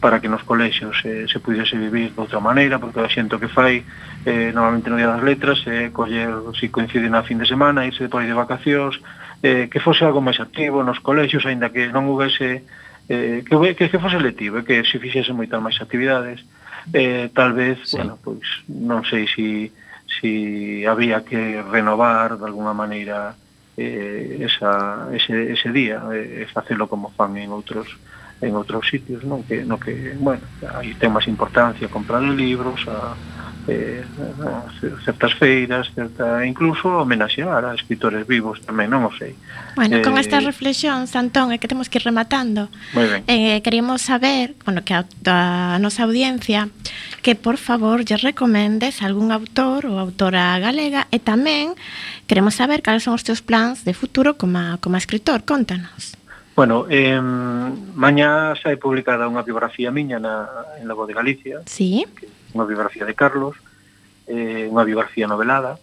para que nos colexios eh, se pudiese vivir de outra maneira, porque a xento que fai eh, normalmente no día das letras, eh, coller, se si coincide na fin de semana, irse por aí de vacacións, eh, que fose algo máis activo nos colexios, aínda que non houvese eh, que, que, que fose lectivo, eh, que se fixese moitas máis actividades, eh, tal vez, sí. bueno, pois, non sei se si, si había que renovar de alguna maneira eh, esa, ese, ese día e eh, facelo como fan en outros en outros sitios non que no que bueno aí ten máis importancia comprar libros a Eh, eh, certas feiras, certa, incluso homenaxear a escritores vivos tamén, non o sei. Bueno, eh, con estas reflexións, Antón, é que temos que ir rematando. Eh, queríamos saber, bueno, que a, a nosa audiencia, que por favor lle recomendes algún autor ou autora galega e tamén queremos saber cales son os teus plans de futuro como, como escritor. Contanos. Bueno, eh, mañá xa é publicada unha biografía miña na, en la Voz de Galicia. Sí. Que unha biografía de Carlos, eh, unha biografía novelada.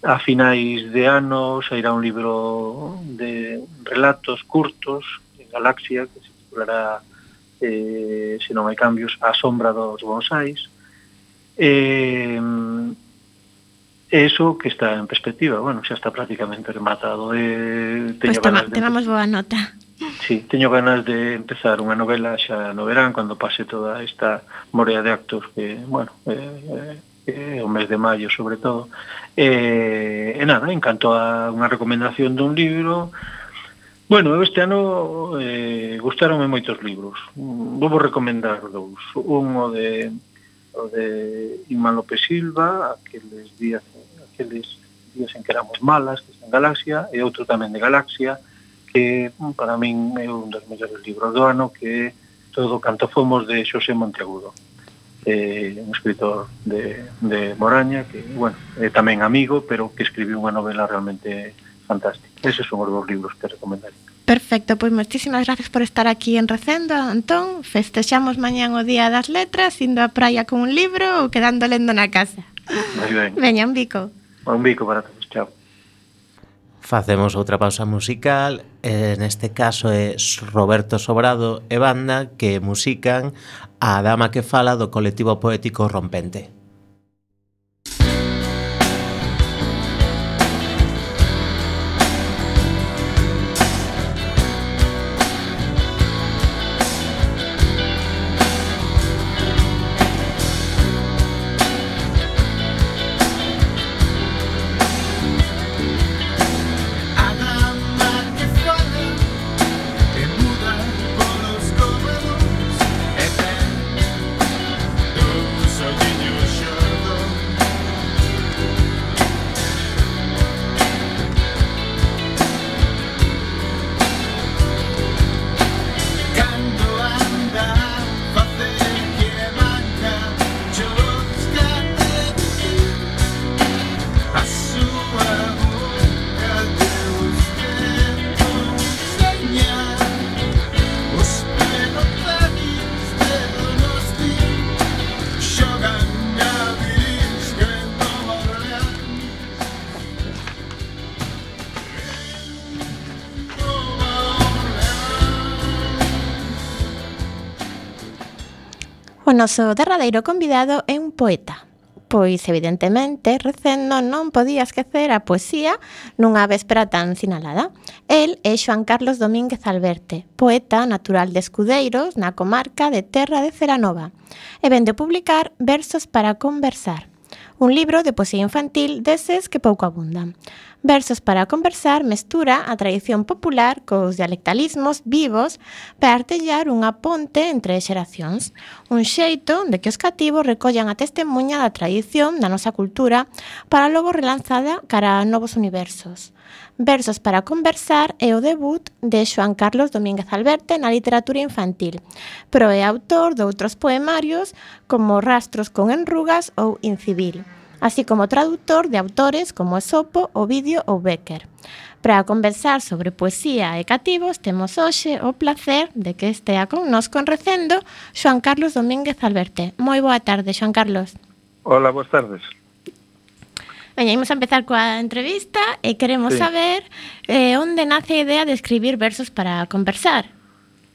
A finais de ano sairá un libro de relatos curtos en Galaxia que se titulará eh, se non hai cambios, a sombra dos bonsais. Eh, eso que está en perspectiva, bueno, xa está prácticamente rematado. Eh, teño pues toma, de... tenemos boa nota. Sí, teño ganas de empezar unha novela xa no verán cando pase toda esta morea de actos que, bueno, eh, eh, eh o mes de maio sobre todo. Eh, e nada, en canto a unha recomendación dun libro, Bueno, este ano eh, gustaronme moitos libros. Vou recomendar dous. Un o de, o de Inma López Silva, aqueles días, aqueles días en que éramos malas, que está en Galaxia, e outro tamén de Galaxia, que para min é un dos mellores libros do ano que é Todo canto fomos de Xosé Monteagudo eh, un escritor de, de Moraña que, bueno, é eh, tamén amigo pero que escribiu unha novela realmente fantástica eses son os dos libros que recomendaría Perfecto, pois moitísimas gracias por estar aquí en Recendo, Antón. Festexamos mañán o Día das Letras, indo á praia con un libro ou quedando lendo na casa. Moi ben. Veña, un bico. Un bico para todos. Facemos outra pausa musical, en este caso é Roberto Sobrado e banda que musican a dama que fala do colectivo poético Rompente. noso derradeiro convidado é un poeta. Pois, evidentemente, recendo non podía esquecer a poesía nunha véspera tan sinalada. El é Xoan Carlos Domínguez Alberte, poeta natural de Escudeiros, na comarca de Terra de Ceranova, e vende publicar Versos para conversar, un libro de poesía infantil deses que pouco abundan. Versos para conversar mestura a tradición popular cos dialectalismos vivos para artellar unha ponte entre xeracións, un xeito de que os cativos recollan a testemunha da tradición da nosa cultura para logo relanzada cara a novos universos. Versos para conversar é o debut de Xoan Carlos Domínguez Alberte na literatura infantil, pero é autor de outros poemarios como Rastros con enrugas ou Incivil, así como traductor de autores como Esopo, Ovidio ou Becker. Para conversar sobre poesía e cativos, temos hoxe o placer de que estea connosco en recendo Xoan Carlos Domínguez Alberte. Moi boa tarde, Xoan Carlos. Hola, boas tardes. Veña, imos a empezar coa entrevista e queremos sí. saber eh, onde nace a idea de escribir versos para conversar.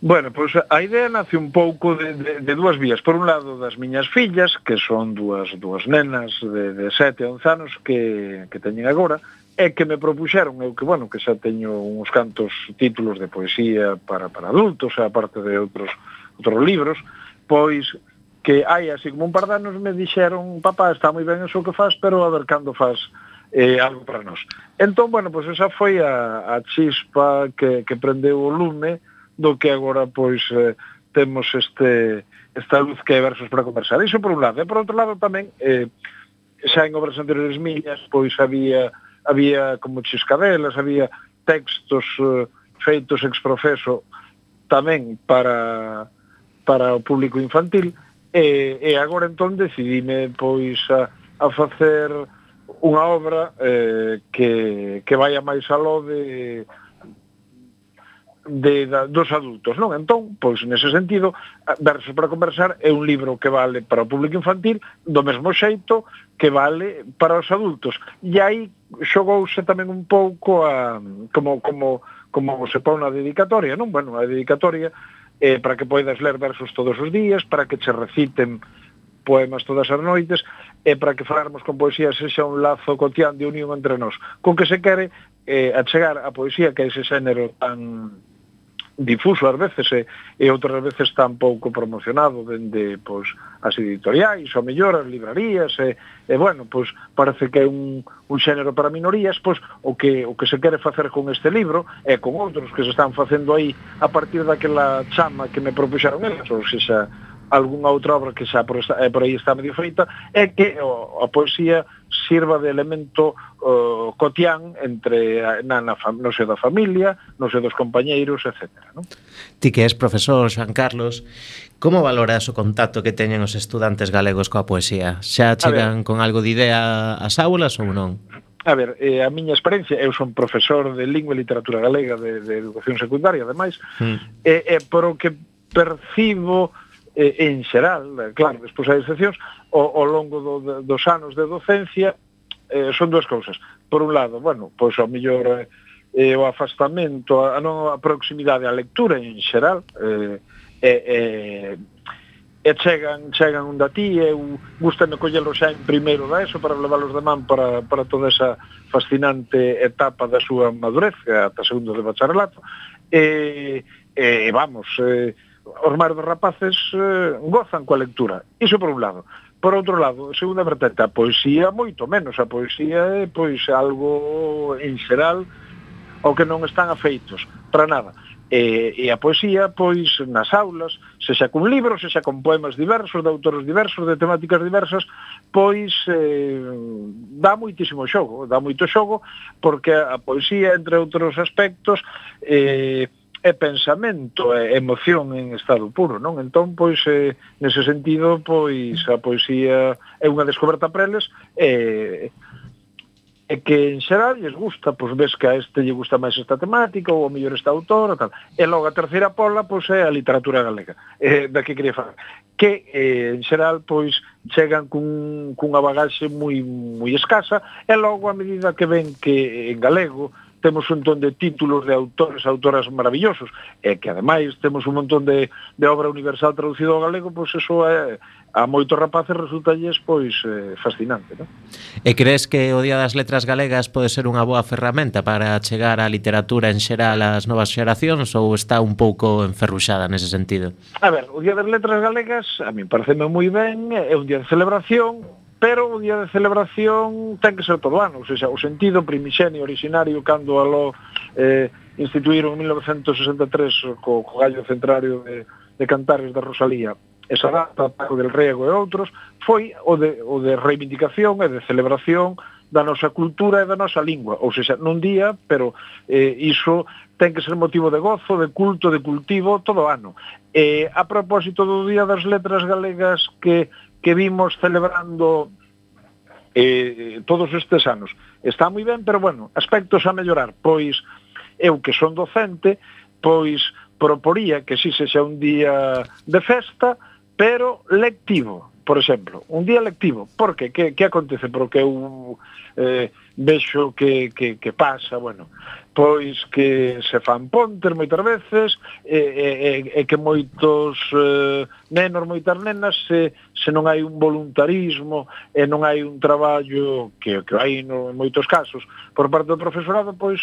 Bueno, pois a idea nace un pouco de, de, de dúas vías. Por un lado, das miñas fillas, que son dúas, dúas nenas de, de 7 a 11 anos que, que teñen agora, e que me propuxeron, eu que, bueno, que xa teño uns cantos títulos de poesía para, para adultos, aparte de outros, outros libros, pois que hai así como un par de anos me dixeron papá, está moi ben eso que faz, pero a ver cando faz eh, algo para nós. Entón, bueno, pois esa foi a, a chispa que, que prendeu o lume do que agora pois eh, temos este esta luz que hai versos para conversar. Iso por un lado. E por outro lado tamén, eh, xa en obras anteriores miñas, pois había había como chiscadelas, había textos eh, feitos ex profeso tamén para para o público infantil, e, e agora entón decidime pois a, a facer unha obra eh, que, que vaya a máis aló de, de, da, dos adultos, non? Entón, pois nese sentido, Versos para conversar é un libro que vale para o público infantil do mesmo xeito que vale para os adultos. E aí xogouse tamén un pouco a como como como se pon na dedicatoria, non? Bueno, a dedicatoria eh, para que poidas ler versos todos os días, para que che reciten poemas todas as noites e para que falarmos con poesía sexa un lazo cotián de unión entre nós. Con que se quere eh, achegar a poesía que é ese xénero tan difuso ás veces e, e outras veces tan pouco promocionado dende pois, as editoriais, ou mellor, as librarías e, e bueno, pois, parece que é un, un xénero para minorías pois, o, que, o que se quere facer con este libro e con outros que se están facendo aí a partir daquela chama que me propuxaron eles, ou seja, algunha outra obra que xa por, esta, eh, por aí está medio feita, é que o, a poesía sirva de elemento uh, cotián entre eh, na, na, no seu da familia, no seu dos compañeiros, etc. Non? Ti que és profesor, Xoan Carlos, como valoras o contacto que teñen os estudantes galegos coa poesía? Xa chegan con algo de idea ás aulas ou non? A ver, eh, a miña experiencia, eu son profesor de Lingua e Literatura Galega de, de Educación Secundaria, ademais, mm. e, eh, eh, por o que percibo eh, en xeral, eh, claro, despois hai excepcións, ao, ao longo do, dos anos de docencia, eh, son dúas cousas. Por un lado, bueno, pois ao mellor eh, eh o afastamento, a, non a proximidade á lectura en xeral, eh, eh, eh, e chegan, chegan un da ti, eu gustame collelo xa en primeiro da eso para leválos de man para, para toda esa fascinante etapa da súa madurez, ata segundo de bacharelato, e, e vamos, eh, os máis dos rapaces eh, gozan coa lectura. Iso por un lado. Por outro lado, segunda vertente, a poesía moito menos. A poesía é pois algo en xeral ao que non están afeitos para nada. E, e a poesía, pois, nas aulas, se xa cun libro, se xa con poemas diversos, de autores diversos, de temáticas diversas, pois eh, dá moitísimo xogo, dá moito xogo, porque a poesía, entre outros aspectos, eh, é pensamento, é emoción en estado puro, non? Entón, pois, eh, nese sentido, pois, a poesía é unha descoberta para eles, e, eh, e que en xeral lles gusta, pois ves que a este lle gusta máis esta temática, ou a mellor esta autora, tal. E logo a terceira pola, pois, é a literatura galega, eh, da que quería falar. Que, eh, en xeral, pois, chegan cun, cunha bagaxe moi, moi escasa, e logo, a medida que ven que en galego, temos un montón de títulos de autores, autoras maravillosos, e que ademais temos un montón de, de obra universal traducido ao galego, pois eso é, a moitos rapaces resultalles pois eh, fascinante, non? E crees que o Día das Letras Galegas pode ser unha boa ferramenta para chegar á literatura en xeral ás novas xeracións ou está un pouco enferruxada nese sentido? A ver, o Día das Letras Galegas a mí pareceme moi ben, é un día de celebración, pero o día de celebración ten que ser todo ano, ou seja, o sentido primixenio originario cando aló eh, instituíron en 1963 co, co gallo centrario de, de Cantares da Rosalía esa data, Paco del Rego e outros, foi o de, o de reivindicación e de celebración da nosa cultura e da nosa lingua. Ou seja, nun día, pero eh, iso ten que ser motivo de gozo, de culto, de cultivo todo o ano. Eh, a propósito do Día das Letras Galegas que que vimos celebrando eh, todos estes anos. Está moi ben, pero bueno, aspectos a mellorar. Pois eu que son docente, pois proporía que si se xa un día de festa, pero lectivo por exemplo, un día lectivo, porque que, que acontece? Porque eu eh, vexo que, que, que pasa, bueno, pois que se fan pontes moitas veces e, e, e, e que moitos eh, nenos, moitas nenas se, se non hai un voluntarismo e non hai un traballo que, que hai no, en moitos casos por parte do profesorado, pois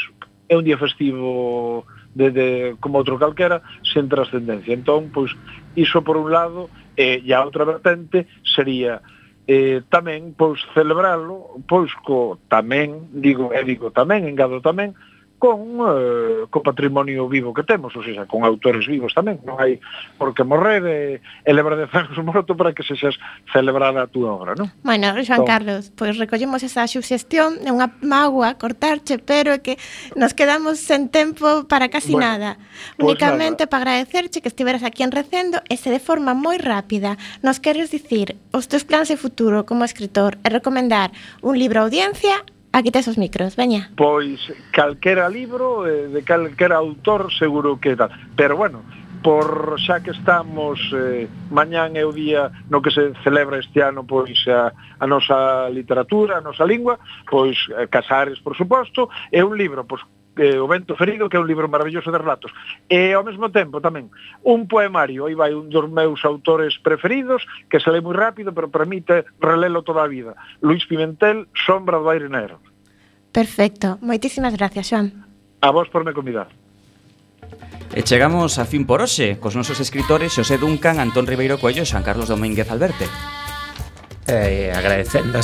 é un día festivo eh, de, de, como outro calquera, sen trascendencia. Entón, pois, iso por un lado, e, e a outra vertente sería eh, tamén pois celebrarlo pois co tamén digo e digo tamén engado tamén con eh, co patrimonio vivo que temos, ou seja, con autores vivos tamén, non hai por que morrer e, e lebra de zangos morto para que sexas celebrada a túa obra, non? Bueno, Joan Tom. Entón- Carlos, pois recollemos esa suxestión, é unha magua cortarche, pero é que nos quedamos sen tempo para casi bueno, nada. Pois pues Únicamente para agradecerche que estiveras aquí en Recendo e se de forma moi rápida nos queres dicir os teus plans de futuro como escritor e recomendar un libro a audiencia Ah, Aquí tes os micros, veña. Pois calquera libro eh, de calquera autor seguro que tal. Pero bueno, por xa que estamos eh, mañán é o día no que se celebra este ano pois a, a nosa literatura, a nosa lingua, pois eh, Casares, por suposto, é un libro, pois eh, O vento ferido, que é un libro maravilloso de relatos. E ao mesmo tempo tamén un poemario, aí vai un dos meus autores preferidos, que se lee moi rápido, pero permite relelo toda a vida. Luis Pimentel, Sombra do aire negro. Perfecto. Moitísimas gracias, Joan. A vos por me convidar. E chegamos a fin por hoxe, cos nosos escritores Xosé Duncan, Antón Ribeiro Coello e Xan Carlos Domínguez Alberte. Eh, agradecendo